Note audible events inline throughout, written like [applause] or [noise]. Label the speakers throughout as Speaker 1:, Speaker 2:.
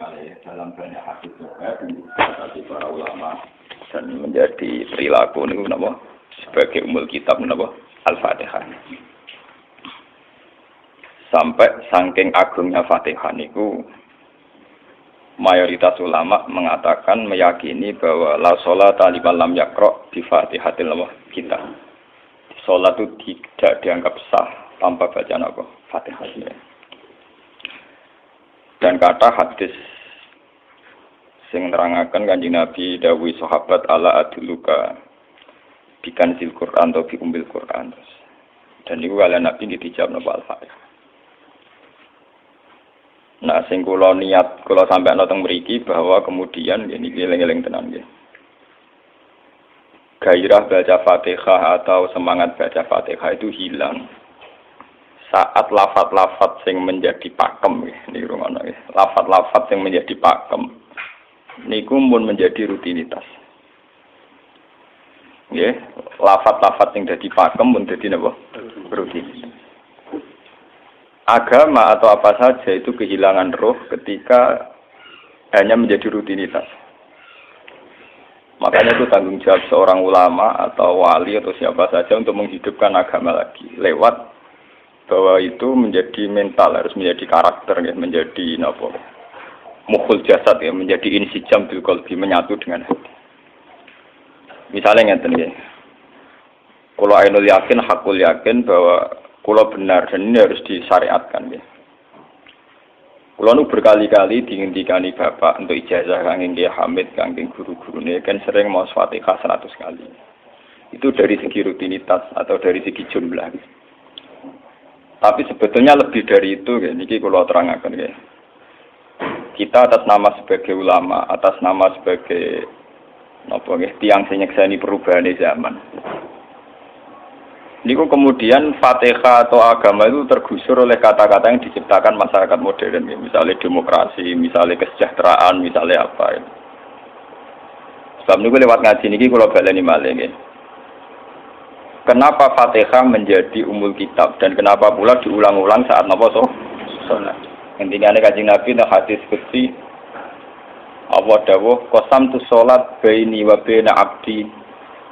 Speaker 1: malih dalam banyak hadis juga dari para ulama. Dan menjadi perilaku ini kenapa? Sebagai umul kitab kenapa? Al-fatihah. Sampai saking agungnya fatihah niku mayoritas ulama mengatakan meyakini bahwa la sholat liman lam yakro di fatihatil kita sholat itu tidak dianggap sah tanpa bacaan apa? Fatihah dan kata hadis sing nerangaken kanjeng Nabi dawuh sahabat ala aduluka bikan sil Quran atau bi umbil Quran dan itu kalian Nabi dijawab nopo al-Fatihah Nah, sing kula niat kula sampai nonton mriki bahwa kemudian ini eling-eling tenan nggih. Gairah baca Fatihah atau semangat baca Fatihah itu hilang saat lafat-lafat sing menjadi pakem ini rungono ya. Lafat-lafat yang menjadi pakem niku pun menjadi rutinitas. Ya, lafat-lafat yang jadi pakem pun jadi napa? Rutinitas. Agama atau apa saja itu kehilangan roh ketika hanya menjadi rutinitas. Makanya itu tanggung jawab seorang ulama atau wali atau siapa saja untuk menghidupkan agama lagi lewat bahwa itu menjadi mental harus menjadi karakter ya menjadi nopo mukhul jasad ya menjadi insijam bil qalbi menyatu dengan hati. Misalnya ngeten ya. Kalau ainul yakin hakul yakin bahwa kalau benar dan ini harus disyariatkan ya. Kalau nu berkali-kali dihentikan bapak untuk ijazah kanging dia Hamid kanging guru-guru ini kan sering mau fatihah seratus kali. Itu dari segi rutinitas atau dari segi jumlah tapi sebetulnya lebih dari itu, ya. Niki kalau terangkan ya. Kita atas nama sebagai ulama, atas nama sebagai apa ya, tiang senyekseni perubahan di zaman. Niku kemudian Fatihah atau agama itu tergusur oleh kata-kata yang diciptakan masyarakat modern, ya. misalnya demokrasi, misalnya kesejahteraan, misalnya apa. Ya. Sebab niku lewat ngaji niki kalau baleni malih ya. Kenapa Fatihah menjadi umul kitab? Dan kenapa pula diulang-ulang saat napa so? Salat. Intinya ini kajian Nabi nah hadis kecil Allah dawuh? Kosam tu salat baini wa baina abdi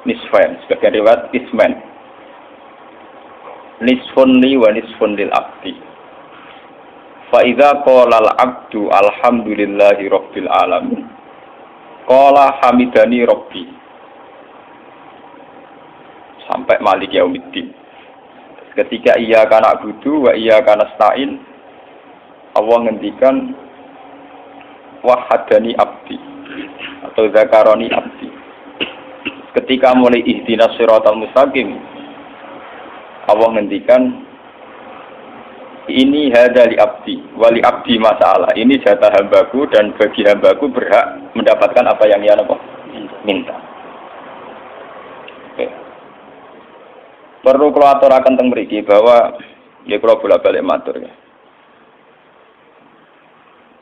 Speaker 1: nisfain. Sebagian riwayat ismen. Nisfun li wa nisfun lil abdi. Fa idza qala al abdu alhamdulillahi rabbil alamin. Qala hamidani rabbi sampai malik yaumiddin. Ketika ia kana budu wa ia kana stain, Allah ngendikan wahadani abdi atau zakaroni abdi. Ketika mulai ihdinas siratal mustaqim, Allah ngendikan ini hadali abdi, wali abdi masalah. Ini jatah hambaku dan bagi hambaku berhak mendapatkan apa yang ia minta. Perlu kalau aturakan tentang mriki bahwa ya kalau bolak balik matur ya.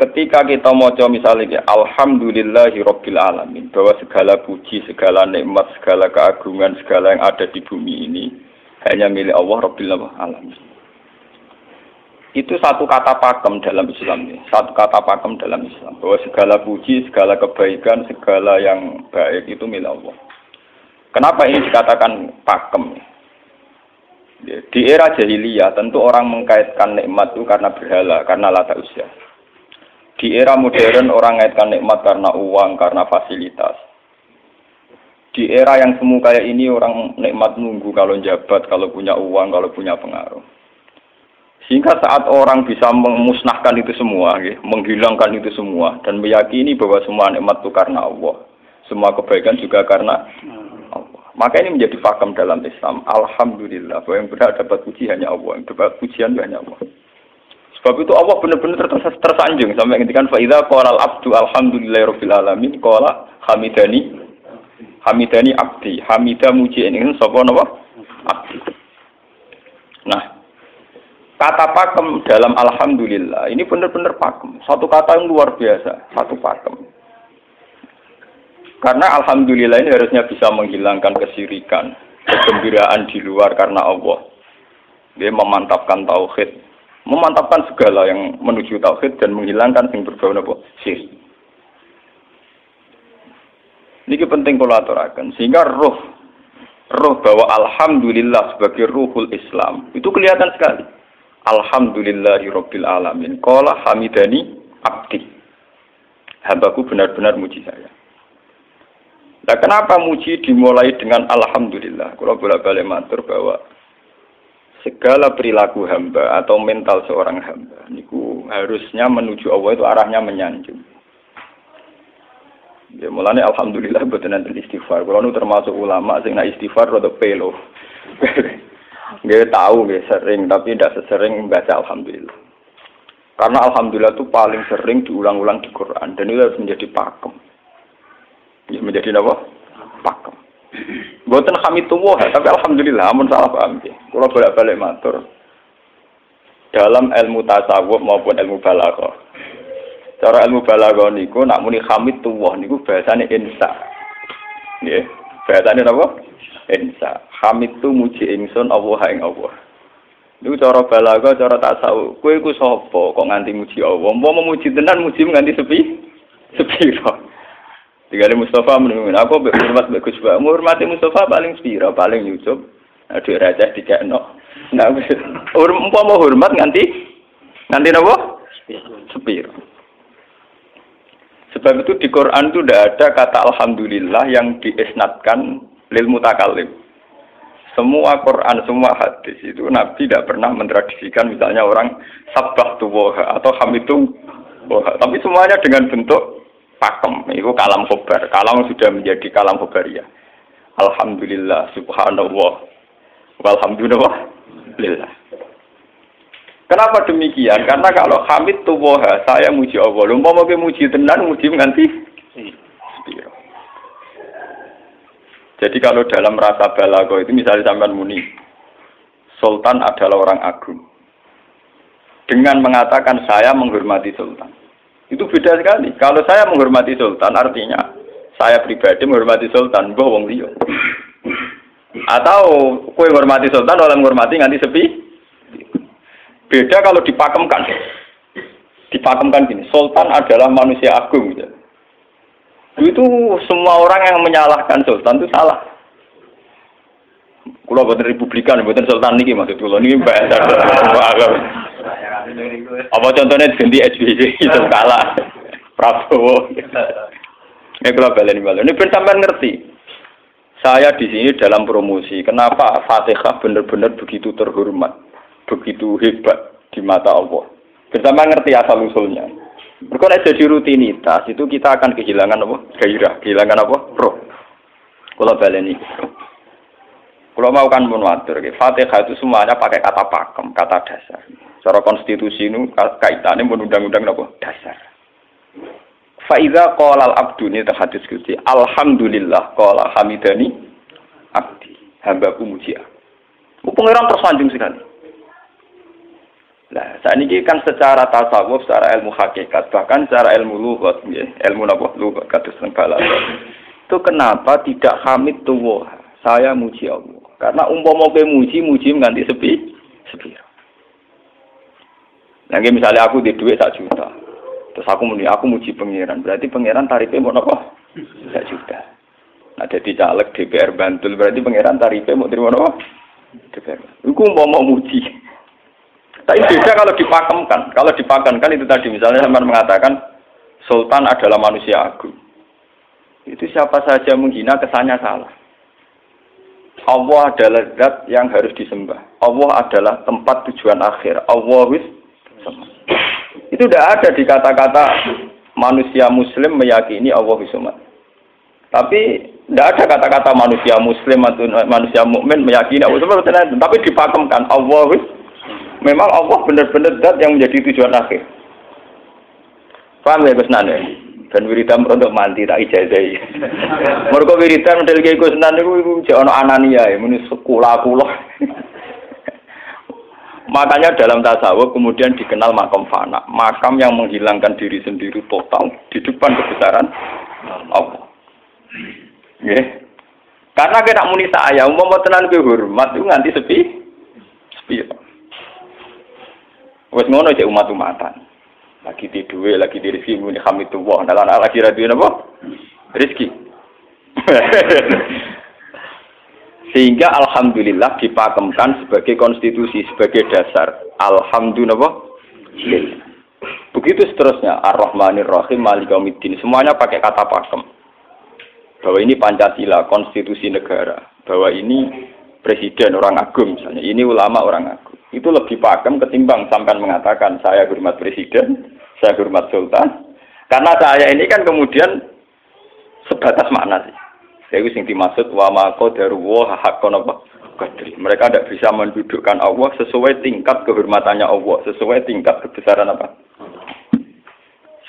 Speaker 1: Ketika kita mau misalnya ya, Alhamdulillahi Rabbil Alamin bahwa segala puji, segala nikmat, segala keagungan, segala yang ada di bumi ini hanya milik Allah Rabbil Alamin. Itu satu kata pakem dalam Islam ya. Satu kata pakem dalam Islam bahwa segala puji, segala kebaikan, segala yang baik itu milik Allah. Kenapa ini dikatakan pakem? Ya? Di era jahiliyah tentu orang mengkaitkan nikmat itu karena berhala, karena lata usia. Di era modern orang mengaitkan nikmat karena uang, karena fasilitas. Di era yang semu kayak ini orang nikmat nunggu kalau jabat, kalau punya uang, kalau punya pengaruh. Sehingga saat orang bisa memusnahkan itu semua, ya, menghilangkan itu semua, dan meyakini bahwa semua nikmat itu karena Allah. Semua kebaikan juga karena maka ini menjadi fakam dalam Islam. Alhamdulillah bahwa yang berhak dapat puji hanya Allah, yang dapat pujian hanya Allah. Sebab itu Allah benar-benar tersanjung sampai ngendikan faida qala abdu alhamdulillahirabbil alamin qala hamidani hamidani abdi hamida muji ini sapa napa abdi. Nah, kata pakem dalam alhamdulillah ini benar-benar pakem. Satu kata yang luar biasa, satu pakem. Karena alhamdulillah ini harusnya bisa menghilangkan kesirikan, kegembiraan di luar karena Allah. Dia memantapkan tauhid, memantapkan segala yang menuju tauhid dan menghilangkan yang berbau napa syirik. Ini penting kalau aturakan sehingga roh roh bahwa alhamdulillah sebagai ruhul Islam itu kelihatan sekali. Alhamdulillahirabbil alamin. Qala hamidani abdi. Hambaku benar-benar muji saya. Nah, kenapa muji dimulai dengan alhamdulillah? Kalau bolak-balik matur bahwa segala perilaku hamba atau mental seorang hamba niku harusnya menuju Allah itu arahnya menyanjung. Ya mulane alhamdulillah buat nanti istighfar. Kalau nu termasuk ulama sing nak istighfar rada pelo. [laughs] Nggak tahu nggak sering tapi tidak sesering baca alhamdulillah. Karena alhamdulillah itu paling sering diulang-ulang di Quran dan itu harus menjadi pakem. Ya, menjadi apa? Pakem. Buatan kami tumbuh, tapi alhamdulillah amun salah paham ya. Kalau bolak-balik matur dalam ilmu tasawuf maupun ilmu balaghah Cara ilmu balaghah niku nak muni hamid tuwah niku bahasane insa. Nggih. Bahasane napa? Insa. Hamid tu muji ingsun Allah ing Allah. Niku cara balaghah, cara tasawuf. Kowe iku sapa kok nganti muji Allah? Mau memuji tenan muji nganti sepi? Sepi Tinggal Mustafa menunggu. Aku hormat Mbak Gus Pak. Menghormati Mustafa paling spiro, paling Yusuf. Aduh raja dikekno. Nah, umpama hormat nganti nganti napa? Sepiro. Sebab itu di Quran itu tidak ada kata Alhamdulillah yang diisnatkan lil mutakalim. Semua Quran, semua hadis itu Nabi tidak pernah mentradisikan misalnya orang sabah tuwoha atau hamidu woha. Tapi semuanya dengan bentuk pakem. Itu kalam khobar. Kalam sudah menjadi kalam khobaria. Alhamdulillah, subhanallah, walhamdulillah, lillah. Kenapa demikian? Karena kalau Hamid tuwoha, saya muji Allah. Lumpa mau muji tenan, muji nganti Jadi kalau dalam rasa balago itu misalnya sampai muni, Sultan adalah orang agung. Dengan mengatakan saya menghormati Sultan. Itu beda sekali. Kalau saya menghormati Sultan artinya saya pribadi menghormati Sultan, mbah wong. Atau kue menghormati Sultan oleh menghormati nganti sepi, Beda kalau dipakemkan. Dipakemkan gini, Sultan adalah manusia agung. Gitu. Itu semua orang yang menyalahkan Sultan itu salah. Kalau buatan Republikan, buatan Sultan ini maksud kalau ini bahasa Apa contohnya ganti SBY [laughs] itu kalah. Prabowo. Ini kalau balen balen. Ini sampai ngerti. Saya di sini dalam promosi. Kenapa Fatihah benar-benar begitu terhormat? begitu hebat di mata Allah. Bersama ngerti asal usulnya. Berkona jadi rutinitas itu kita akan kehilangan apa? Gairah, kehilangan apa? Roh. Kalau baleni. Kalau mau kan pun Fatihah itu semuanya pakai kata pakem, kata dasar. Secara konstitusi ini kaitannya pun undang-undang apa? Dasar. Faiza qala al-abdu ini hadis kuti. Alhamdulillah qala hamidani abdi. Hambaku muji aku. Pengiran tersanjung sekali. Nah, saat ini kan secara tasawuf, secara ilmu hakikat, bahkan secara ilmu lugat, ya, ilmu napa lugat kata sengkala. Itu kenapa tidak hamid tuwa? Saya muji Allah. Karena umpama kowe muji, muji mengganti sepi, sepi. Nah, misalnya aku di duit sak juta. Terus aku muni, aku muji pangeran. Berarti pangeran tarifnya mau napa? Sak juta. Nah, jadi caleg DPR Bantul berarti pangeran tarifnya mau terima napa? DPR. Iku mau mau muji. Tapi beda kalau dipakemkan. Kalau dipakemkan itu tadi misalnya teman mengatakan Sultan adalah manusia agung. Itu siapa saja menghina kesannya salah. Allah adalah zat yang harus disembah. Allah adalah tempat tujuan akhir. Allah wis itu tidak ada di kata-kata manusia muslim meyakini Allah wisumat. Tapi tidak ada kata-kata manusia muslim atau manusia mukmin meyakini Allah wisumat. Tapi dipakemkan Allah memang Allah benar-benar zat yang menjadi tujuan akhir. Paham ya Gus Nan Dan wiridan untuk mandi tak ijazah. Mereka wiridan model kayak Gus Nan itu jangan anania ya, muni sekolah kuloh. Makanya dalam tasawuf kemudian dikenal makam fana, makam yang menghilangkan diri sendiri total di depan kebesaran Allah. Yeah. Karena kita muni saya, mau tenan hormat itu nganti sepi, sepi. Wes ngono cek umat-umatan. Lagi di duwe, lagi di rezeki muni hamidullah. Dalam lagi ra duwe napa? Rezeki. [laughs] Sehingga alhamdulillah dipakemkan sebagai konstitusi, sebagai dasar. Alhamdulillah. Begitu seterusnya. Ar-Rahmanir Rahim, Malikaumiddin. Semuanya pakai kata pakem. Bahwa ini Pancasila, konstitusi negara. Bahwa ini presiden orang agung misalnya. Ini ulama orang agung. Itu lebih pakem ketimbang sampai mengatakan saya hormat presiden, saya hormat sultan. Karena saya ini kan kemudian sebatas makna sih. Saya sing dimaksud wa ma qadaru hakon apa qadri. Mereka tidak bisa mendudukkan Allah sesuai tingkat kehormatannya Allah, sesuai tingkat kebesaran apa.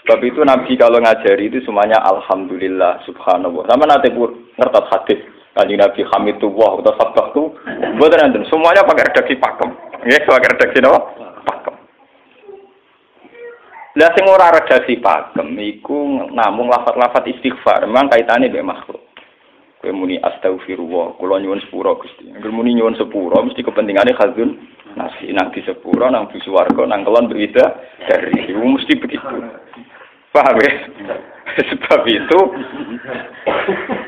Speaker 1: Sebab itu Nabi kalau ngajari itu semuanya Alhamdulillah Subhanallah. Sama nanti pun ngertas hadis Kanjeng Nabi Hamidullah atau Sabah itu buat semuanya pakai redaksi pakem. Ya, pakai redaksi apa? Pakem. Lah sing ora redaksi pakem iku namung lafat-lafat istighfar, memang kaitannya dengan makhluk. Kowe muni astagfirullah, kula nyuwun sepura Gusti. Angger muni nyuwun sepura mesti kepentingane khazun nasi nang di sepura nang di swarga nang kelon berbeda dari itu mesti begitu. Paham ya? [laughs] Sebab itu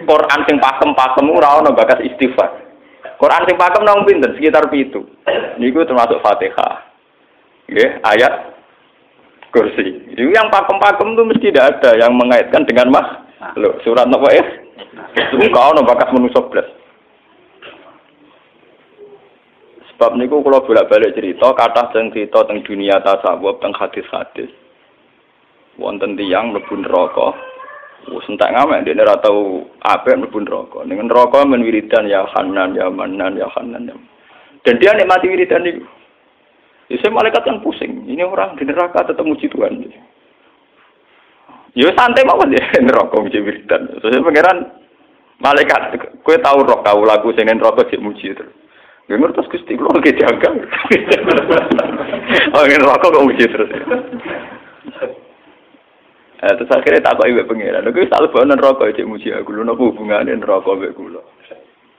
Speaker 1: Quran sing pakem-pakem ora ono bakas istighfar. Quran sing pakem nang pinten sekitar pitu. Niku termasuk Fatihah. Nggih, ayat kursi. Itu yang pakem-pakem itu mesti tidak ada yang mengaitkan dengan mah. Loh, surat nopo ya? Enggak ono bakas manusa blas. Sebab niku kalau bolak-balik cerita, kata teng cerita teng dunia tasawuf, teng hadis-hadis. Wonten tiyang mlebu neraka. Wis entek ngamek dene ora tau apik mlebu neraka. Ning neraka men ya Hanan ya Manan ya Hanan. Ya. Dan dia nikmati wiridan itu. Ya malaikat kan pusing. Ini orang di neraka tetap muji Tuhan. Ya santai mawon ya [laughs] neraka muji wiridan. Saya pangeran Malaikat, kue tahu roh kau lagu sing rokok cek muji terus. Gue terus gusti lo lagi jaga. Oh ingin rokok kok muji terus. Eh, terus akhirnya tak kok ibu pengiran. Gue selalu bawa rokok cek muji aku. Lu nopo hubungannya rokok ibu kulo.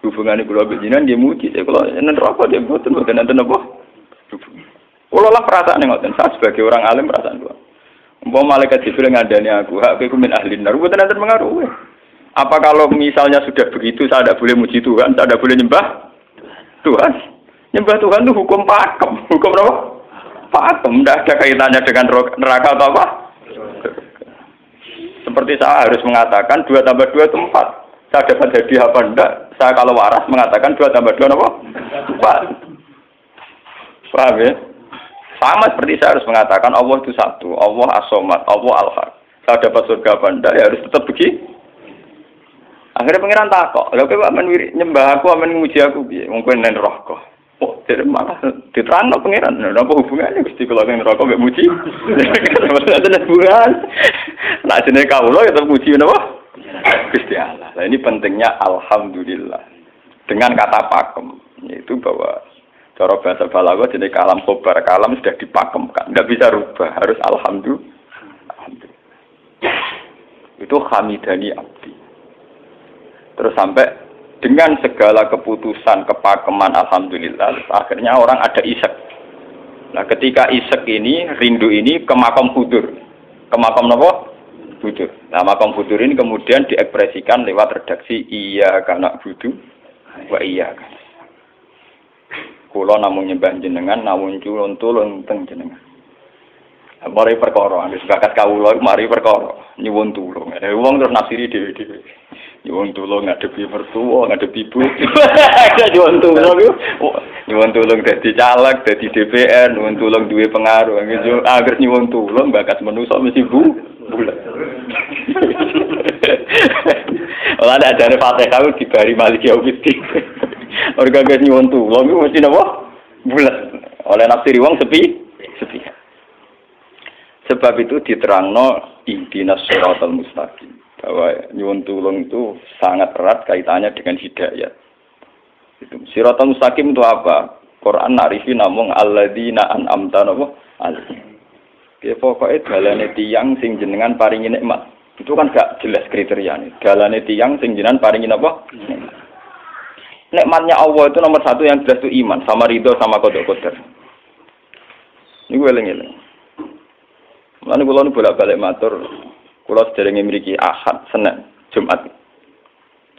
Speaker 1: Hubungannya kulo bejinan dia muji. Saya kalau rokok dia buatin buatin nanti nopo. Kulo lah perasaan yang ngoten. Saya sebagai orang alim perasaan gua. Mau malaikat Jibril ngadani aku, hak aku min ahli nar. Buatin nanti mengaruh. Apa kalau misalnya sudah begitu saya tidak boleh muji Tuhan, saya tidak boleh nyembah Tuhan? Nyembah Tuhan itu hukum pakem, [laughs] hukum apa? Pakem, tidak ada kaitannya dengan neraka atau apa? Seperti saya harus mengatakan dua tambah dua itu empat. Saya dapat jadi apa enggak? Saya kalau waras mengatakan dua tambah dua apa? Empat. Paham ya? Sama seperti saya harus mengatakan Allah itu satu, Allah asomat, Allah al-haq. Saya dapat surga apa enggak? Ya harus tetap begitu. Akhirnya pangeran takok, lha kowe amen nyembah aku amen nguji aku piye? Wong kowe nang neraka. Oh, jadi malah diterangno pangeran. Napa hubungannya Gusti kula nang neraka mek muji? Ada hubungan. Nah jenenge kawula ya tetep muji napa? Gusti Allah. Nah ini pentingnya alhamdulillah. Dengan kata pakem, yaitu bahwa cara bahasa balaghah jenis kalam kobar kalam sudah dipakemkan, nggak bisa rubah, harus alhamdulillah. alhamdulillah. Itu hamidani abdi. Terus sampai dengan segala keputusan kepakeman alhamdulillah akhirnya orang ada isek. Nah ketika isek ini rindu ini ke makam hudur. Ke makam apa? Hudur. Nah makam hudur ini kemudian diekspresikan lewat redaksi iya karena budu wa iya kan. Kulo namun nyembah jenengan namun culun tulung teng jenengan. Mari perkara, wis bakat kawula mari perkara nyuwun tulung. Eh wong terus nafsiri dhewe-dhewe. Nyuwun tulung ngadepi mertua, ngadepi ibu. [laughs] Nyuwun tulung nyuwun tulung dadi caleg, dadi DPR, nyuwun tulung duwe pengaruh. Agar nyuwun tulung bakat manusa mesti bu bulat. Ora ada dari Fatihah dibari Malik Yaumiddin. Orga guys nyuwun tulung mesti napa? Bulat. Oleh nafsiri wong sepi, sepi. Sebab itu diterangno intinas suratul mustaqim nyuwun tulung itu sangat erat kaitannya dengan hidayat. Itu siratal mustaqim itu apa? Quran narifi namung alladzina an'amta napa? Ya pokoknya dalane tiang sing jenengan paringi nikmat. Itu kan gak jelas kriterianya. Dalane tiang sing jenengan paringi apa? Nikmatnya Allah itu nomor satu yang jelas itu iman sama ridho sama kodok kodok. Ini gue eling-eling. Lalu kalau nu bolak-balik matur, kalau sederenge memiliki ahad, senin, jumat.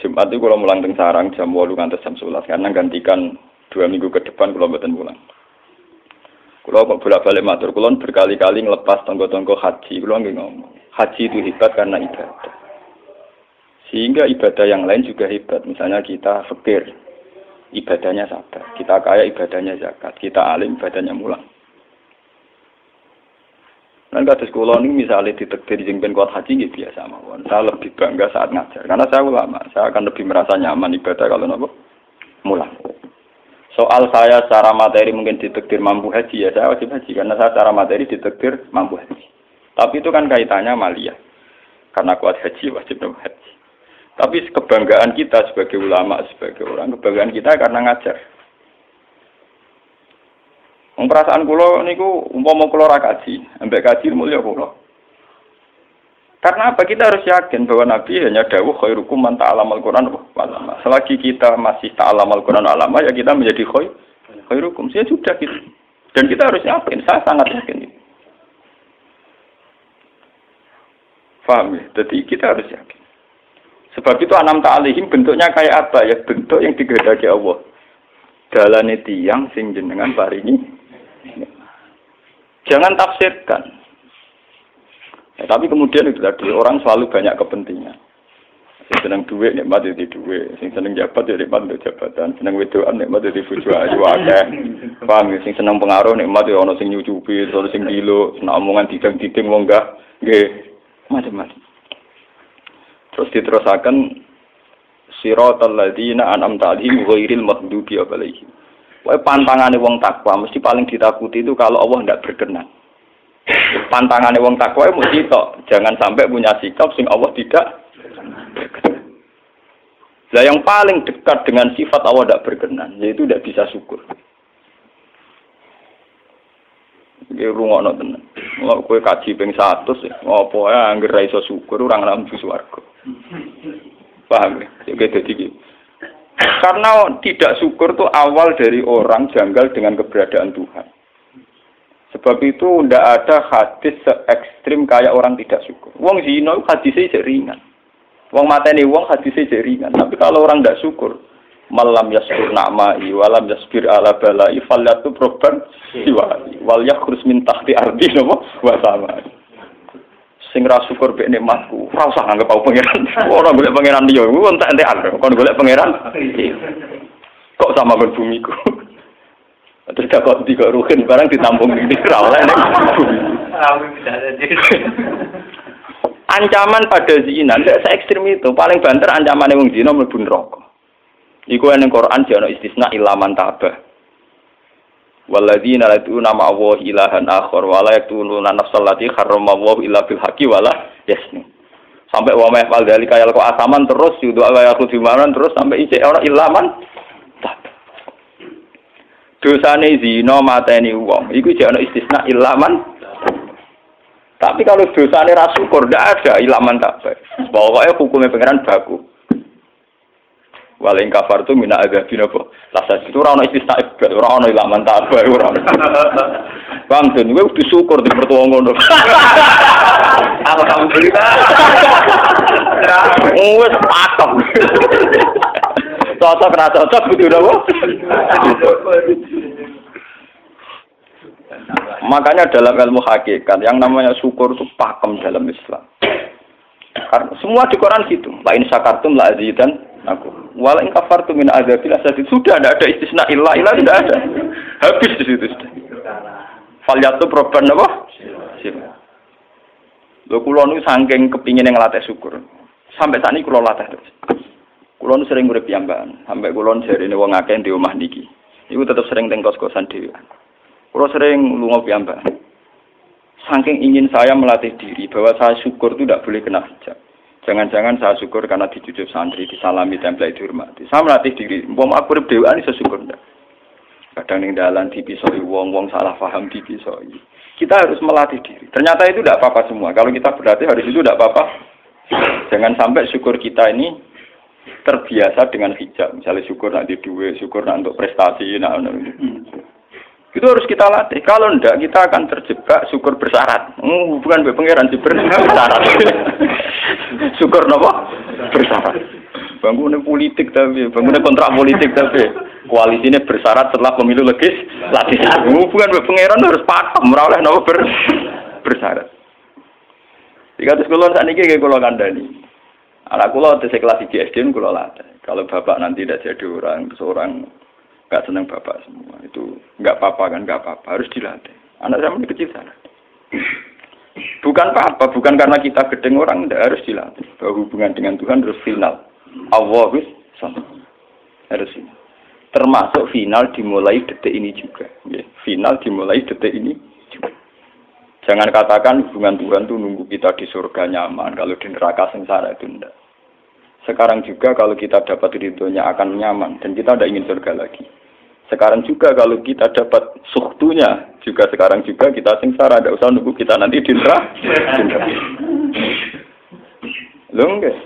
Speaker 1: Jumat itu kalau mulang teng sarang jam 8 ngantos jam 11 karena gantikan dua minggu ke depan kalau mboten pulang. Kalau kok bolak-balik matur, kalau berkali-kali ngelepas tonggo-tonggo haji, kalau nggak ngomong. Haji itu hebat karena ibadah. Sehingga ibadah yang lain juga hebat. Misalnya kita fakir, ibadahnya sabar. Kita kaya, ibadahnya zakat. Kita alim, ibadahnya mulang. Dan kata sekolah ini misalnya ditekdir jengben kuat haji ini biasa mawon. Saya lebih bangga saat ngajar karena saya ulama. Saya akan lebih merasa nyaman ibadah kalau nopo mulang. Soal saya secara materi mungkin ditekdir mampu haji ya saya wajib haji karena saya secara materi ditekdir mampu haji. Tapi itu kan kaitannya malia. Karena kuat haji wajib haji. Tapi kebanggaan kita sebagai ulama, sebagai orang, kebanggaan kita karena ngajar. Perasaan kulo niku umpama kulo ra kaji, ambek kaji mulia kulo. Karena apa? Kita harus yakin bahwa Nabi hanya dawuh khairukum man ta'allama al-Qur'an Selagi kita masih ta'allama al-Qur'an alama ya kita menjadi khair khairukum. Saya sudah gitu. Dan kita harus yakin, saya sangat yakin itu. Paham ya? Jadi kita harus yakin. Sebab itu anam ta'alihim bentuknya kayak apa ya? Bentuk yang digadaki Allah. Dalane tiang sing jenengan paringi. Jangan tafsirkan. Ya, tapi kemudian itu tadi orang selalu banyak kepentingan. Sing seneng duit nikmat di duit, sing seneng jabat ya nikmat untuk jabatan, seneng wedoan nikmat di bojo ayu akeh. Paham ya? Sing seneng pengaruh nikmat ya ana sing nyucupi, ana sing dilo, seneng omongan didang-diding wong enggak nggih macam-macam. Terus diterusaken siratal ladzina an'amta 'alaihim ghairil maghdubi 'alaihim. Pantangane wong takwa mesti paling ditakuti itu kalau Allah tidak berkenan. Pantangannya wong takwa ya mesti tok, jangan sampai punya sikap sing Allah tidak Nah yang paling dekat dengan sifat Allah tidak berkenan, yaitu tidak bisa syukur. Iki rungokno tenan. Mau kowe kaji ping 100 apa ya anggere iso syukur ora ngambu swarga. Paham ya? Jadi jadi karena tidak syukur itu awal dari orang janggal dengan keberadaan Tuhan. Sebab itu tidak ada hadis se ekstrim kayak orang tidak syukur. Wong zina hadisnya jadi ringan. Wong mateni wong hadisnya jadi ringan. Tapi kalau orang tidak syukur, malam yaskur na'mai walam yasbir ala balai falyatu proban siwali wal yakhrus min tahti ardi nopo wa sama. Sing ra syukur mek nikmatku, ora usah nganggep aku pangeran. [laughs] Ora golek pangeran liya, ku entek-entekan. Kon golek pangeran. Kok sama ben bumiku. [laughs] Terus gak kok tiga ruhin barang ditampung di oleh nih. [laughs] Ancaman pada zina tidak se ekstrim itu. Paling banter ancaman yang zina mlebu neraka. Iku yang Quran jono istisna ilaman tabah. Walladzina lad'una nama Allah ilahan akhar wa la yaqtuluna nafsal lati harrama Allah illa bil haqqi wa la yasni. Sampai wa ma yafal dalika yalqa asaman terus yudu ala yakhudhi terus sampai isi orang ilaman. Dosane zina mateni wong. Iku jek ana istisna ilaman. Tapi kalau dosane ra syukur ndak ada ilaman tak pokoknya hukumnya pangeran baku Waling kafar tu mina agabin apa? Lasa itu orang istisna ibad, orang orang ilaman tak baik [laughs] orang. Bang tuh, gue udah syukur di mertua ngono. [laughs] Alhamdulillah. [laughs] Wes patok. Cocok ra cocok kudu napa? Makanya dalam ilmu hakikat yang namanya syukur itu pakem dalam Islam. Karena semua di Quran gitu. Lain sakartum la azidan aku. Wala in kafartum min azabil. Sudah tidak ada istisna ilah ilah tidak ada. Habis di situ sudah. Falyatu proban apa? Lho kula nu saking kepingin yang latih syukur. Sampai saat ini kula latih terus. Kulon sering urip piyambakan, sampai kulon ini wong akeh di omah niki. Iku tetap sering teng kos-kosan dhewe. Kulo sering lunga piyambakan. Saking ingin saya melatih diri bahwa saya syukur itu tidak boleh kena hijab. Jangan-jangan saya syukur karena dicucuk santri, disalami tempel dihormati. Saya melatih diri, mau aku urip dhewe ini syukur ndak. Kadang ning dalan dipisoi wong-wong salah paham dipisoi. Kita harus melatih diri. Ternyata itu tidak apa-apa semua. Kalau kita berarti harus itu tidak apa-apa. Jangan sampai syukur kita ini terbiasa dengan hijab. Misalnya syukur nanti duit, syukur nanti untuk prestasi. Nah, nah, Itu harus kita latih. Kalau enggak, kita akan terjebak syukur bersyarat. Hmm, bukan pangeran sih bersyarat. [laughs] syukur nopo bersyarat. Bangunnya politik tapi, bangunnya kontrak politik tapi, koalisinya bersyarat setelah pemilu legis, latih. Hmm, bukan pangeran harus pakem, meroleh nopo ber, bersyarat. Jika terus kulon saat ini kulon kandani. Anak kulo tesek kelas di SD kulo latih. Kalau bapak nanti tidak jadi orang, seorang nggak senang bapak semua. Itu nggak apa-apa kan nggak apa-apa. Harus dilatih. Anak saya masih kecil sana bukan apa-apa bukan karena kita gedeng orang tidak harus dilatih. Bahwa hubungan dengan Tuhan harus final. Allah sama harus final. Termasuk final dimulai detik ini juga. Final dimulai detik ini juga. Jangan katakan hubungan Tuhan itu nunggu kita di surga nyaman kalau di neraka sengsara itu tidak sekarang juga kalau kita dapat ridhonya akan nyaman dan kita tidak ingin surga lagi sekarang juga kalau kita dapat suktunya, juga sekarang juga kita sengsara, ada usah nunggu kita nanti dindra. [laughs] Lho enggak.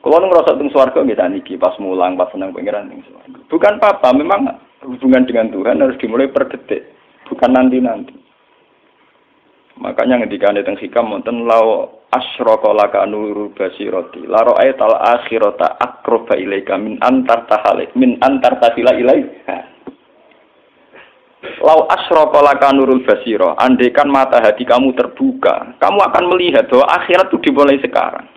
Speaker 1: Kalau ngerasa teng swarga kita niki pas mulang, pas senang pengiran teng swarga. Bukan apa, memang hubungan dengan Tuhan harus dimulai per detik, bukan nanti-nanti. Makanya ketika ada teng hikam wonten lau asyraka laka nuru basirati la ra'aital akhirata aqraba ilaika min antar tahalik min antar tasila ilaiha Lau asroka laka nurul basiro, andaikan mata hati kamu terbuka, kamu akan melihat bahwa akhirat itu dimulai sekarang.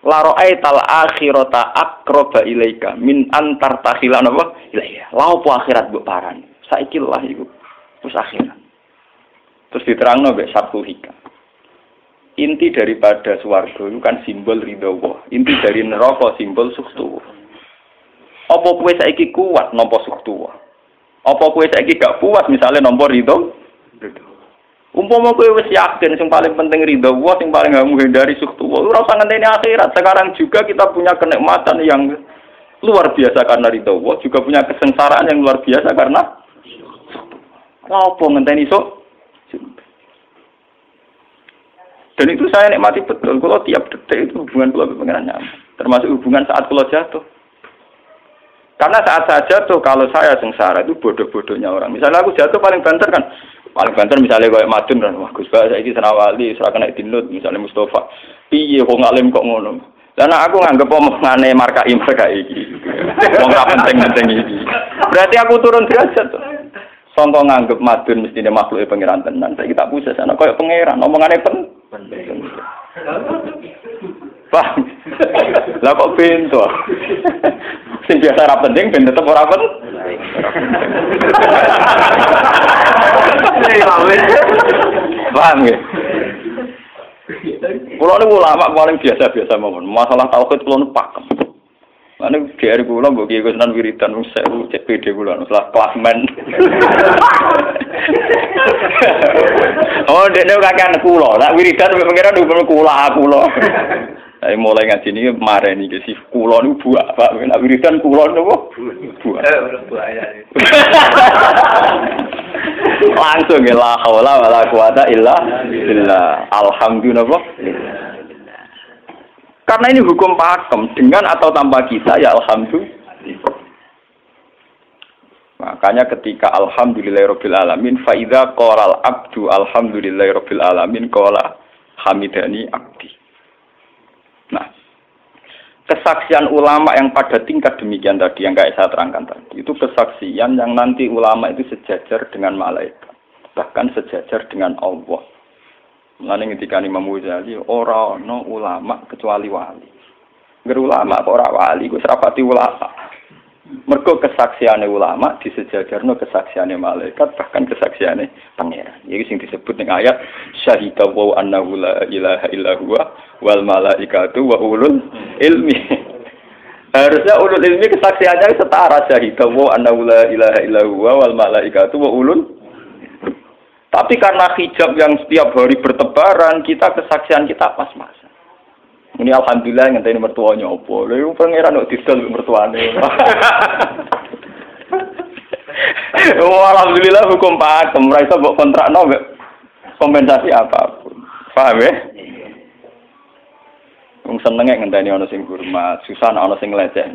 Speaker 1: Laro aital akhirata akroba ilaika min antar tahilan apa? Ilaiya. Lau po akhirat bu paran. Saiki lah iku. Terus akhirat. Terus diterang nabe satu hika. Inti daripada suwargo itu kan simbol ridho Inti dari neraka simbol suktu. Apa kue saiki kuat nopo suktu apa kue saiki gak puas misalnya nomor itu? Umpama kue wis yakin sing paling penting ridho Allah, sing paling gak menghindari suktu Allah, ora usah ngenteni akhirat. Sekarang juga kita punya kenikmatan yang luar biasa karena ridho Allah, juga punya kesengsaraan yang luar biasa karena apa ngenteni sok? Dan itu saya nikmati betul. Kalau tiap detik itu hubungan kalau pengiran nyaman. Termasuk hubungan saat kalau jatuh. Karena saat saya jatuh, kalau saya sengsara itu bodoh-bodohnya orang. Misalnya aku jatuh paling banter kan, paling banter misalnya kayak Madun kan, wah Gus saya ini senawali, serah kena dinut, misalnya Mustafa. Iya, kok ngalim kok ngono. Karena aku nganggep omongane marka marka iki. Wong gak penting-penting iki. Berarti aku turun derajat. Songko nganggep madun mesti dia makhluk pangeran tenan. Saya kita pusat sana koyo pangeran omongane pen. Pak, lah kok pintu? Sing biasa ora penting ben tetep ora penting. Paham ya? Kulo niku ulama paling biasa-biasa mawon. Masalah tauhid kulo niku pakem. Mana GR kulo mbok kiye Gusnan wiridan wis sewu cek PD kulo setelah klasmen. [laughs] oh, dekne kakean kulo. Nak wiridan pengiran kulo kulo. Saya mulai ngaji ini kemarin nih si kulo nih buah pak, nak wiridan kulo nih buah. Langsung ya lah, haula wala quwata illa billah. Alhamdulillah. Karena ini hukum pakem dengan atau tanpa kita ya alhamdulillah. Makanya ketika alhamdulillahirabbil alamin faida qala abdu alhamdulillahirabbil alamin qala hamidani abdi. Nah, kesaksian ulama yang pada tingkat demikian tadi yang kayak saya terangkan tadi itu kesaksian yang nanti ulama itu sejajar dengan malaikat bahkan sejajar dengan Allah. Mulane ketika Imam Ghazali ora no ulama kecuali wali. Ger ulama kok ora wali, gue serapati ulama. Mergo kesaksiane ulama disejajarno kesaksiane malaikat bahkan kesaksiane pangeran. Iki sing disebut ning ayat syahida wa annahu la ilaha illa huwa wal malaikatu wa ulul ilmi. Harusnya ulul ilmi kesaksiannya setara syahida wa annahu la ilaha illa huwa wal malaikatu wa ulul tapi karena hijab yang setiap hari bertebaran, kita kesaksian kita pas-pas. Ini alhamdulillah yang ngenteni mertuanya opo. Lha iku pangeran kok didol mertuane. [laughs] Oh, alhamdulillah hukum pakem, ora iso mbok kontrakno kompensasi apa pun. Paham ya? Wong senenge ngenteni ana sing hormat, susah ana sing leceh.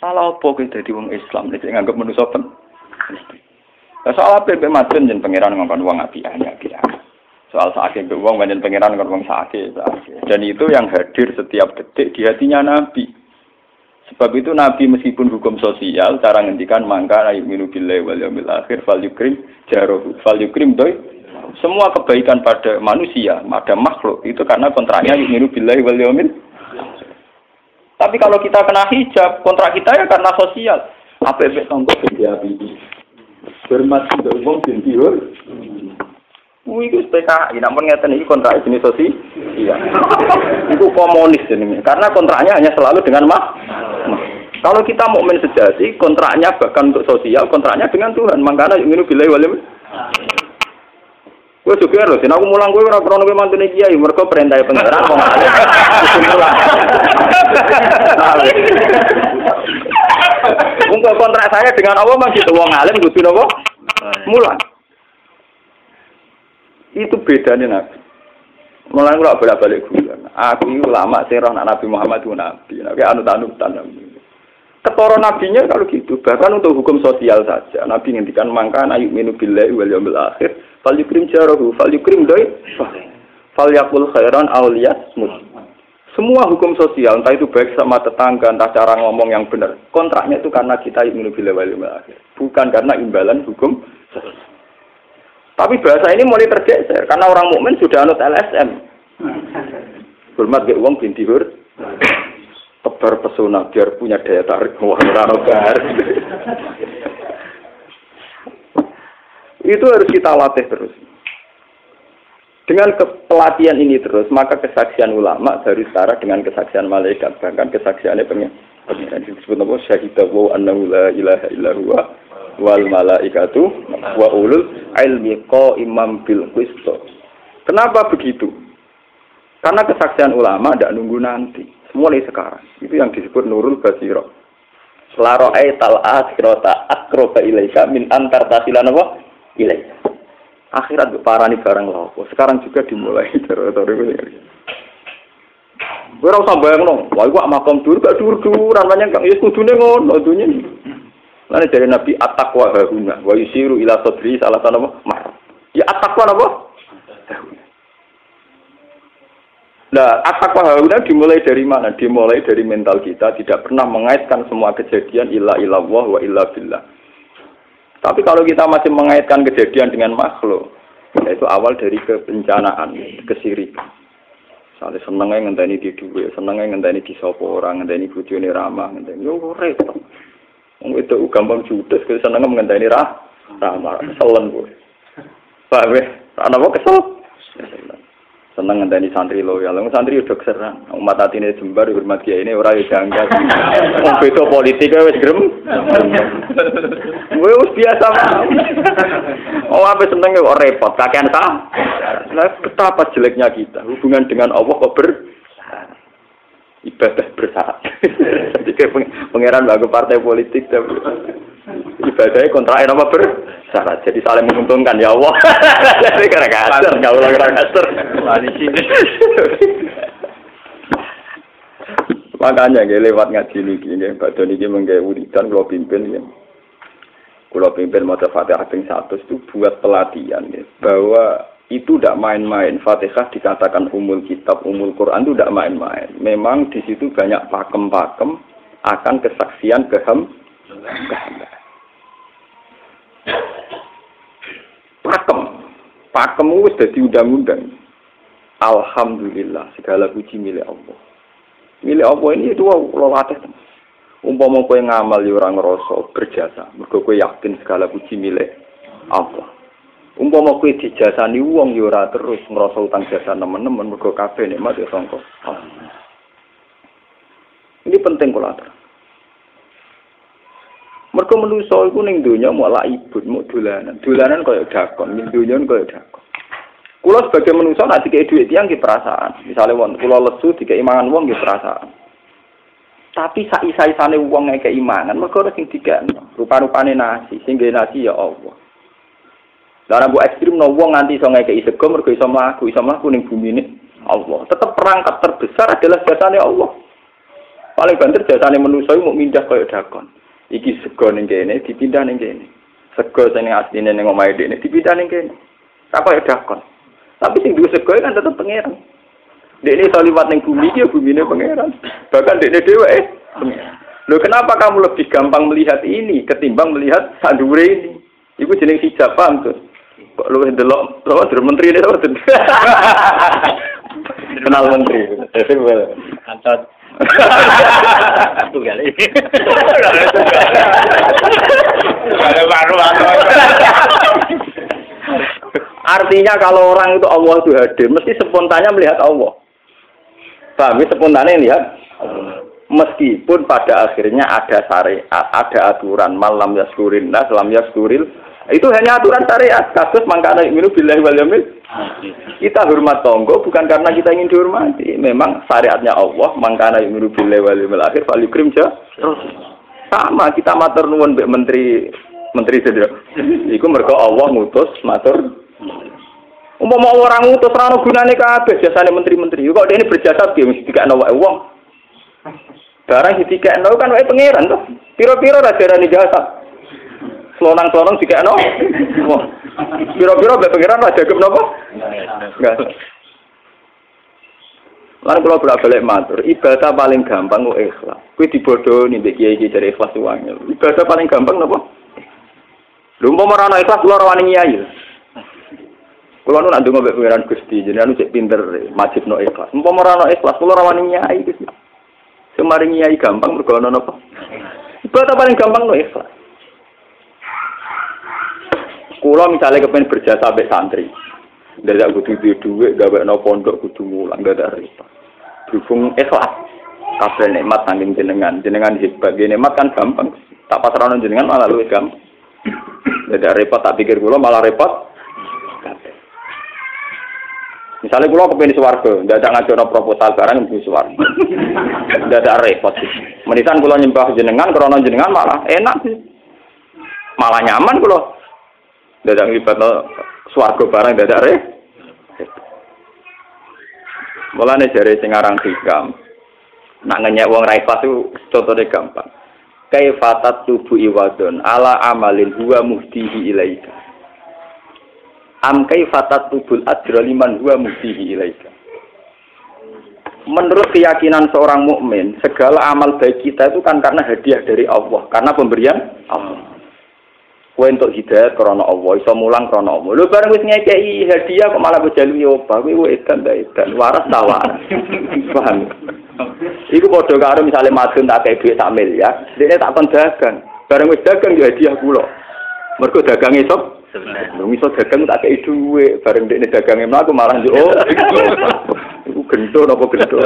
Speaker 1: Salah opo kowe dadi wong Islam nek nganggep manusa pen. Soal apa mbek madun jen pangeran ngomong wong api hanya api soal sakit mbek wong banyak pangeran ngomong sakit dan itu yang hadir setiap detik di hatinya nabi. Sebab itu nabi meskipun hukum sosial cara ngendikan mangka ayu minu billahi wal yaumil akhir fal yukrim jarohu fal yukrim doi. Semua kebaikan pada manusia pada makhluk itu karena kontraknya minu billahi wal yaumil tapi kalau kita kena hijab kontrak kita ya karena sosial. Apa efek jadi api Hormat untuk umum bin tihur. Wih, itu PKI, namun ngeten ini kontrak jenis sosi, iya. itu komunis ini, karena kontraknya hanya selalu dengan mak. Kalau kita mau mukmin sejati, kontraknya bahkan untuk sosial, kontraknya dengan Tuhan. Makanya ingin bilai walim. Gue juga sini aku mulang gue orang pernah gue mantu nih kiai, mereka perintah pangeran mau ngalih. Untuk kontrak saya dengan Allah masih tuh wong alim kudu nopo? Mulan. Itu bedanya Nabi. Mulai kalau bolak balik gue, aku itu lama sih Nabi Muhammad itu Nabi, Nabi anut anutan Nabi. Ketoro nabinya kalau gitu, bahkan untuk hukum sosial saja, Nabi ngendikan mangka ayuk minu billahi wal akhir, fal yukrim jarahu, fal yukrim doi, fal yakul khairan awliyas semua hukum sosial, entah itu baik sama tetangga, entah cara ngomong yang benar, kontraknya itu karena kita ingin bila wali bukan karena imbalan hukum. Tapi bahasa ini mulai tergeser karena orang mukmin sudah anut LSM. Hormat ke uang binti hur, tebar pesona biar punya daya tarik wah bar. Itu harus kita latih terus. Dengan pelatihan ini terus, maka kesaksian ulama dari setara dengan kesaksian malaikat, bahkan kesaksiannya pengen pengen disebut apa syahidah wa annahu la ilaha illa huwa wal malaikatu wa ulul ilmi imam bil qisto. Kenapa begitu? Karena kesaksian ulama tidak nunggu nanti, mulai sekarang. Itu yang disebut nurul basiro. Selaro tal akhirata akroba ilaika min antar tasilan apa? Ilaika akhirat parani barang lopo. Sekarang juga dimulai ini. Gue rasa bayang no, wah gue makam dur gak dur duran banyak kan, ya kudune ngono dunia. Lalu dari Nabi atakwa hahuna, wa yusiru ila sodri salah satu nama mar. Ya atakwa apa? Nah, atakwa hahuna dimulai dari mana? Dimulai dari mental kita, tidak pernah mengaitkan semua kejadian illa ilallah wa illa billah. Tapi kalau kita masih mengaitkan kejadian dengan makhluk, itu awal dari kebencanaan, kesirikan. Misalnya senengnya ngenteni di duwe, senengnya ngenteni di sopo orang, ngenteni bujuni ramah, ngenteni yo repot. Wong itu gampang judes, kalau senengnya ngenteni rah, ramah, keselen gue. Paham ya? Anak kesel? Kesel seneng ngenteni santri loyal. Wong santri udah keseran. Umat atine jembar hormat kiai ini ora yo janggal. [laughs] Wong beda politik wis grem. Wis biasa Oh apa seneng kok repot, kakean ta? Lah betapa jeleknya kita hubungan dengan Allah kok ber ibadah bersyarat. [laughs] Jadi pangeran bagus partai politik tapi ibadahnya kontrak apa bersyarat. Jadi saling menguntungkan ya Allah. [laughs] Jadi karena kasar, nggak ulang karena kasar. [laughs] Makanya nggak lewat ngaji niki nggih, Mbak Doni iki menggawe wiridan kula pimpin ya. Kula pimpin maca Fatihah ping 100 itu buat pelatihan ya, bahwa itu tidak main-main. Fatihah dikatakan umul kitab, umul Quran itu tidak main-main. Memang di situ banyak pakem-pakem akan kesaksian keham. Pakem, pakem itu sudah undang-undang. Alhamdulillah, segala puji milik Allah. Milik Allah ini itu lo latih. Umpama kowe ngamal ya ora ngrasa berjasa, mergo kowe yakin segala puji milik Allah. Umpama kowe dijasani wong ya ora terus ngrasa utang jasa nemen-nemen mergo kabeh nikmat ya sangka. Ini penting kula atur. Mergo manusa iku ning donya mau ibut, mau dolanan. Dolanan kaya dakon, ning donya kaya dakon. Kula sebagai manusa nek dikei dhuwit tiyang ki perasaan. Misale wong lesu dikei mangan wong ki perasaan. Tapi sak isa-isane wong ngekei mangan mergo sing dikekno. Rupa-rupane nasi, sing nasi ya Allah. Lah bu ekstrim no wong nganti iso ngekeki sego mergo iso mlaku, iso mlaku ning bumi ini Allah. Tetap perangkat terbesar adalah jasane Allah. Paling banter jasane manusa mau mindah kaya dakon. Iki sego ning kene dipindah ning kene. Sego sing asline ning omahe dene dipindah ning kene. Apa ya dakon. Tapi sing duwe sego kan tetep pangeran. Dene iso liwat ning bumi ya bumine pangeran. Bahkan dene dhewe eh pangeran. Loh kenapa kamu lebih gampang melihat ini ketimbang melihat sandure ini? Iku jeneng hijab paham tuh. Kok lu ndelok apa menteri ini apa [laughs] Kenal menteri.
Speaker 2: Kantot.
Speaker 1: Artinya kalau orang itu Allah itu hadir, mesti spontannya melihat Allah. Paham ya? Spontannya lihat Meskipun pada akhirnya ada syariat, ada aturan malam yaskurin nas, lam yaskuril itu hanya aturan syariat. Kasus mangkana minum billahi wal yamil. Kita hormat tonggo bukan karena kita ingin dihormati. Memang syariatnya Allah mangkana minum billahi wal yamil akhir fal yukrim Sama kita matur nuwun menteri menteri sedera. Iku mergo Allah ngutus matur Umpama orang ngutus ra ono gunane kabeh jasane menteri-menteri. Kok ini berjasa piye mesti dikakno wae wong. Barang ditikekno kan wae pangeran tuh. Piro-piro ra darani jasa. Selonang-selonang dikekno. Piro-piro bae pangeran ra jagep napa? Enggak. Lan kula bolak balik matur, ibadah paling gampang kok ikhlas. Kuwi dibodohi mbek kiai-kiai dari ikhlas wangil. Ibadah paling gampang napa? Lho umpama ora ana ikhlas kula ora wani nyai. Kula nu nak ndonga mbek pangeran Gusti, jenengan cek pinter no ikhlas. Umpama ora ana ikhlas kula ora wani nyai Gusti. Semaring gampang mergo ana? Ibadah paling gampang no ikhlas. Kula misalnya kepengen berjasa sampai santri. Dadak kudu duwe dhuwit gawe no pondok kudu mulang dadak repot. Berhubung ikhlas. Kabeh nikmat saking jenengan, jenengan hebat. Nikmat kan gampang. Tak pasrahno jenengan malah luwih gampang. Dadak repot tak pikir kula malah repot. Misalnya kalau kepengen suwargo, tidak ada ngajar proposal barang di suwargo, tidak ada repot. Menisan kalau nyembah jenengan, krono jenengan malah enak sih, malah nyaman kalau tidak ada ngibat suwargo barang ada repot. Mulane jare sing aran hikam. Nak ngenyek wong ra itu contohnya gampang. Kaifatat tubuh iwadon ala amalin huwa muhdihi ilaika am kaifatat tubul ajra liman huwa mudihi ilaika Menurut keyakinan seorang mukmin, segala amal baik kita itu kan karena hadiah dari Allah, karena pemberian Allah. Kue untuk hidayah karena Allah, iso mulang karena Allah. Lu bareng wis ngekei hadiah kok malah bejalu yo apa? Kue edan ta edan, waras ta waras. [laughs] Paham? Iku padha karo misale madun tak kei dhuwit sak miliar, dene tak kon dagang. Bareng wis dagang yo hadiah kula. Mergo dagang esok Lu iso dagang tak kei dhuwit, bareng dekne dagange mlaku malah yo. Oh, [laughs] [laughs] iku gento napa gento?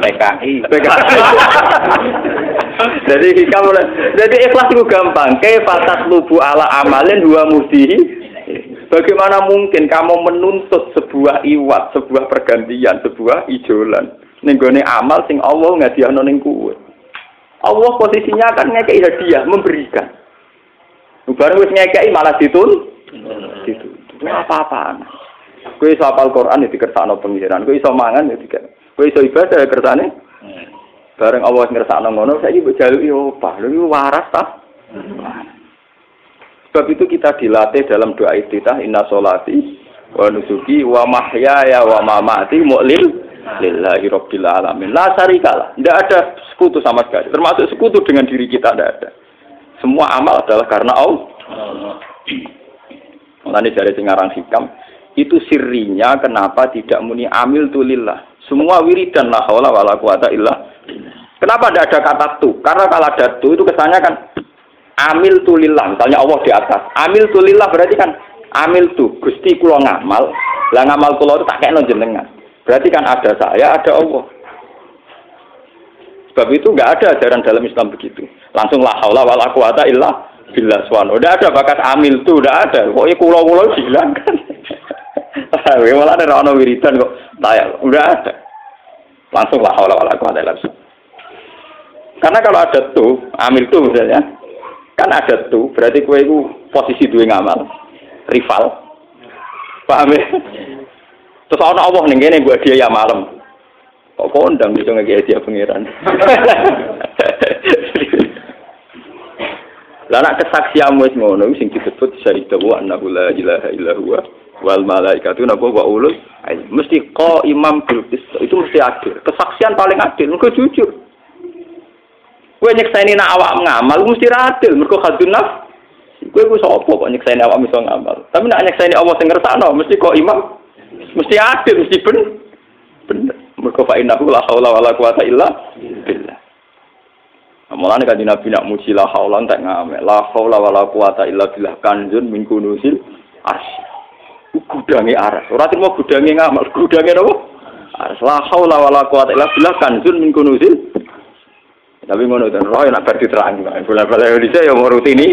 Speaker 1: PKI. PKI. [laughs] Jadi hikam jadi ikhlas itu gampang. Kaifatat lubu ala amalin dua mudihi. Bagaimana mungkin kamu menuntut sebuah iwat, sebuah pergantian, sebuah ijolan nenggone amal sing Allah ngadiahno ning kuwe. Allah posisinya kan ngekei hadiah, memberikan. Bareng wis ngekei malah ditun. Ditun. apa-apaan. Kowe iso hafal Quran ya dikersakno pengiran, kowe iso mangan ya dikek. Kowe iso ibadah ya kersane. Bareng Allah ngersakno ngono, saiki mbok jaluki opah. Lho waras ta? Sebab itu kita dilatih dalam doa istitah inna solati wa nusuki wa mahyaya wa mamati mu'lil lillahi rabbil alamin. La syarikalah. Tidak ada sekutu sama sekali. Termasuk sekutu dengan diri kita tidak ada. Semua amal adalah karena Allah. Mulane dari singarang hikam, itu sirinya kenapa tidak muni amil tulillah. Semua wiridan la haula wala quwata illa Kenapa tidak ada kata tu? Karena kalau ada tu itu kesannya kan amil tulillah. Misalnya Allah di atas. Amil tulillah berarti kan amil tu. Gusti kulo ngamal. Lah ngamal kulo itu tak kayak jenengan. Berarti kan ada saya, ada Allah. Sebab itu nggak ada ajaran dalam Islam begitu. Langsung la haula wala quwata illa billah swan. Udah ada bakat amil tuh, udah ada. Pokoknya kulo-kulo dihilangkan. [laughs] Wih, malah ada orang wiridan kok. Tayang, udah ada. Langsung lah Allah Allah ada langsung. Karena kalau ada tuh, amil tuh misalnya, kan ada tuh, berarti kue itu posisi dua ngamal, rival. Paham ya? Terus orang Allah nih gini buat dia ya malam. Kok kondang bisa ngeki dia pengiran. Lah nek kesaksianmu wis ngono sing disebut syahidu wa annahu la ilaha illa huwa wal malaikatu napa wa ulul mesti ko imam bil itu mesti adil. Kesaksian paling adil mergo jujur. Kowe nyekseni nak awak ngamal mesti adil mergo khadun naf. Kowe ku sapa kok nyekseni awak iso ngamal. Tapi nak nyekseni Allah sing ngersakno mesti kok imam mesti adil mesti ben bener. Mergo fa innahu la haula wala quwata illa. Mulane kan Nabi nak muji la haula tak ngame. La haula wala quwata illa billah kanjun min kunusil arsy. Gudange aras. Ora terima gudange ngamal, gudange napa? Aras la haula wala quwata illa billah kanjun min kunusil. Tapi ngono dan roh nak bar diterang. Bola-bola Indonesia yang mau rutini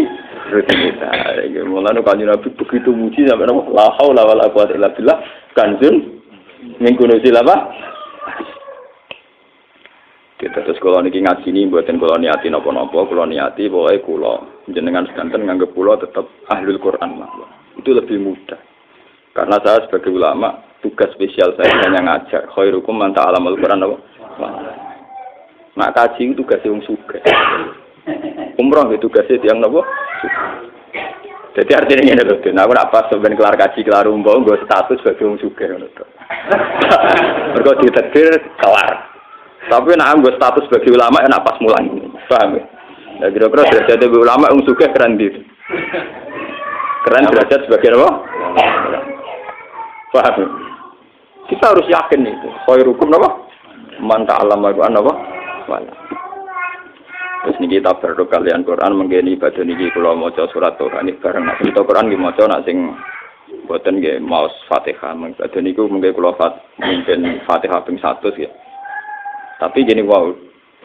Speaker 1: rutinitas. Mulane kan Nabi begitu muji sampai napa? La haula wala quwata illa billah kanjun min kunusil apa? Terus kalau niki ngaji ini buatin kalau niati nopo nopo, kalau niati pokoknya kulo jenengan sedanten nganggep kulo tetap ahlul Quran lah. Itu lebih mudah. Karena saya sebagai ulama tugas spesial saya hanya ngajar. Khairukum man ta'alam al-Quran apa? Nak kaji itu tugas yang suka. Umroh itu tugasnya tiang nopo. Jadi artinya ini loh, aku nak pas sebenarnya kelar kaji kelar umroh, gue status sebagai orang suka. Mereka ditetir kelar. Tapi nak gue status sebagai ulama enak pas mulang. Paham ya? Nah, kira-kira derajat ulama yang suka keren di. Keren derajat sebagai apa? Paham ya? Kita harus yakin itu. Koi hukum apa? Manta alam Al-Quran apa? Wala. Terus ini kita berdoa kalian Quran menggini ibadah niki kalau mau surat Tuhan ini bareng nak kita Quran gimana nak sing buatan gak mau fatihah ibadah niku mungkin kalau fat mungkin fatihah ping satu ya tapi gini wow,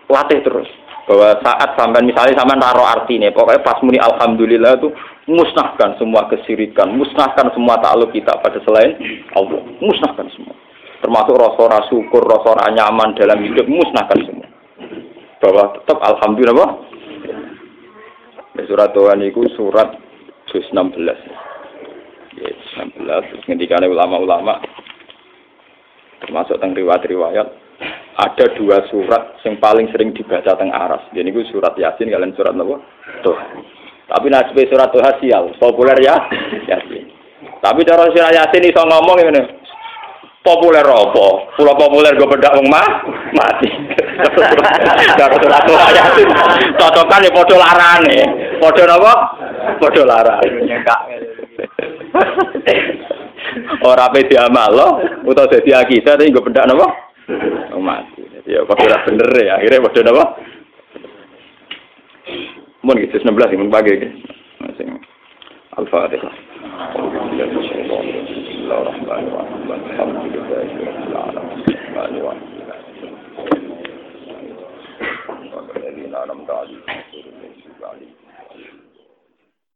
Speaker 1: latih terus. Bahwa saat sampai misalnya sampai naruh artinya, pokoknya pas muni alhamdulillah itu musnahkan semua kesirikan, musnahkan semua takluk kita pada selain Allah, musnahkan semua. Termasuk rasa syukur, rasa nyaman dalam hidup, musnahkan semua. Bahwa tetap alhamdulillah apa? Surat Tuhan itu surat juz 16. Ya, 16 terus ulama-ulama termasuk tentang riwayat-riwayat ada dua surat yang paling sering dibaca teng aras. Jadi itu surat Yasin kalian surat apa? Tuh. Tapi nasib surat Tuh sial, populer ya [laughs] Yasin. Tapi cara surat Yasin iso ngomong ini populer apa? Pulau populer gue bedak wong mah mati. [laughs] Cara surat Tuh Yasin cocokan ya podo larane. Podo apa? Podo larane. [laughs] Ora pe diamal lo, utawa dadi akidah tapi gue bedak napa? [laughs] Mati. Ya kok ora bener ya. Akhirnya padha napa? Mun gitu 16 mun pagi iki. Sing Al-Fatihah. Bismillahirrahmanirrahim.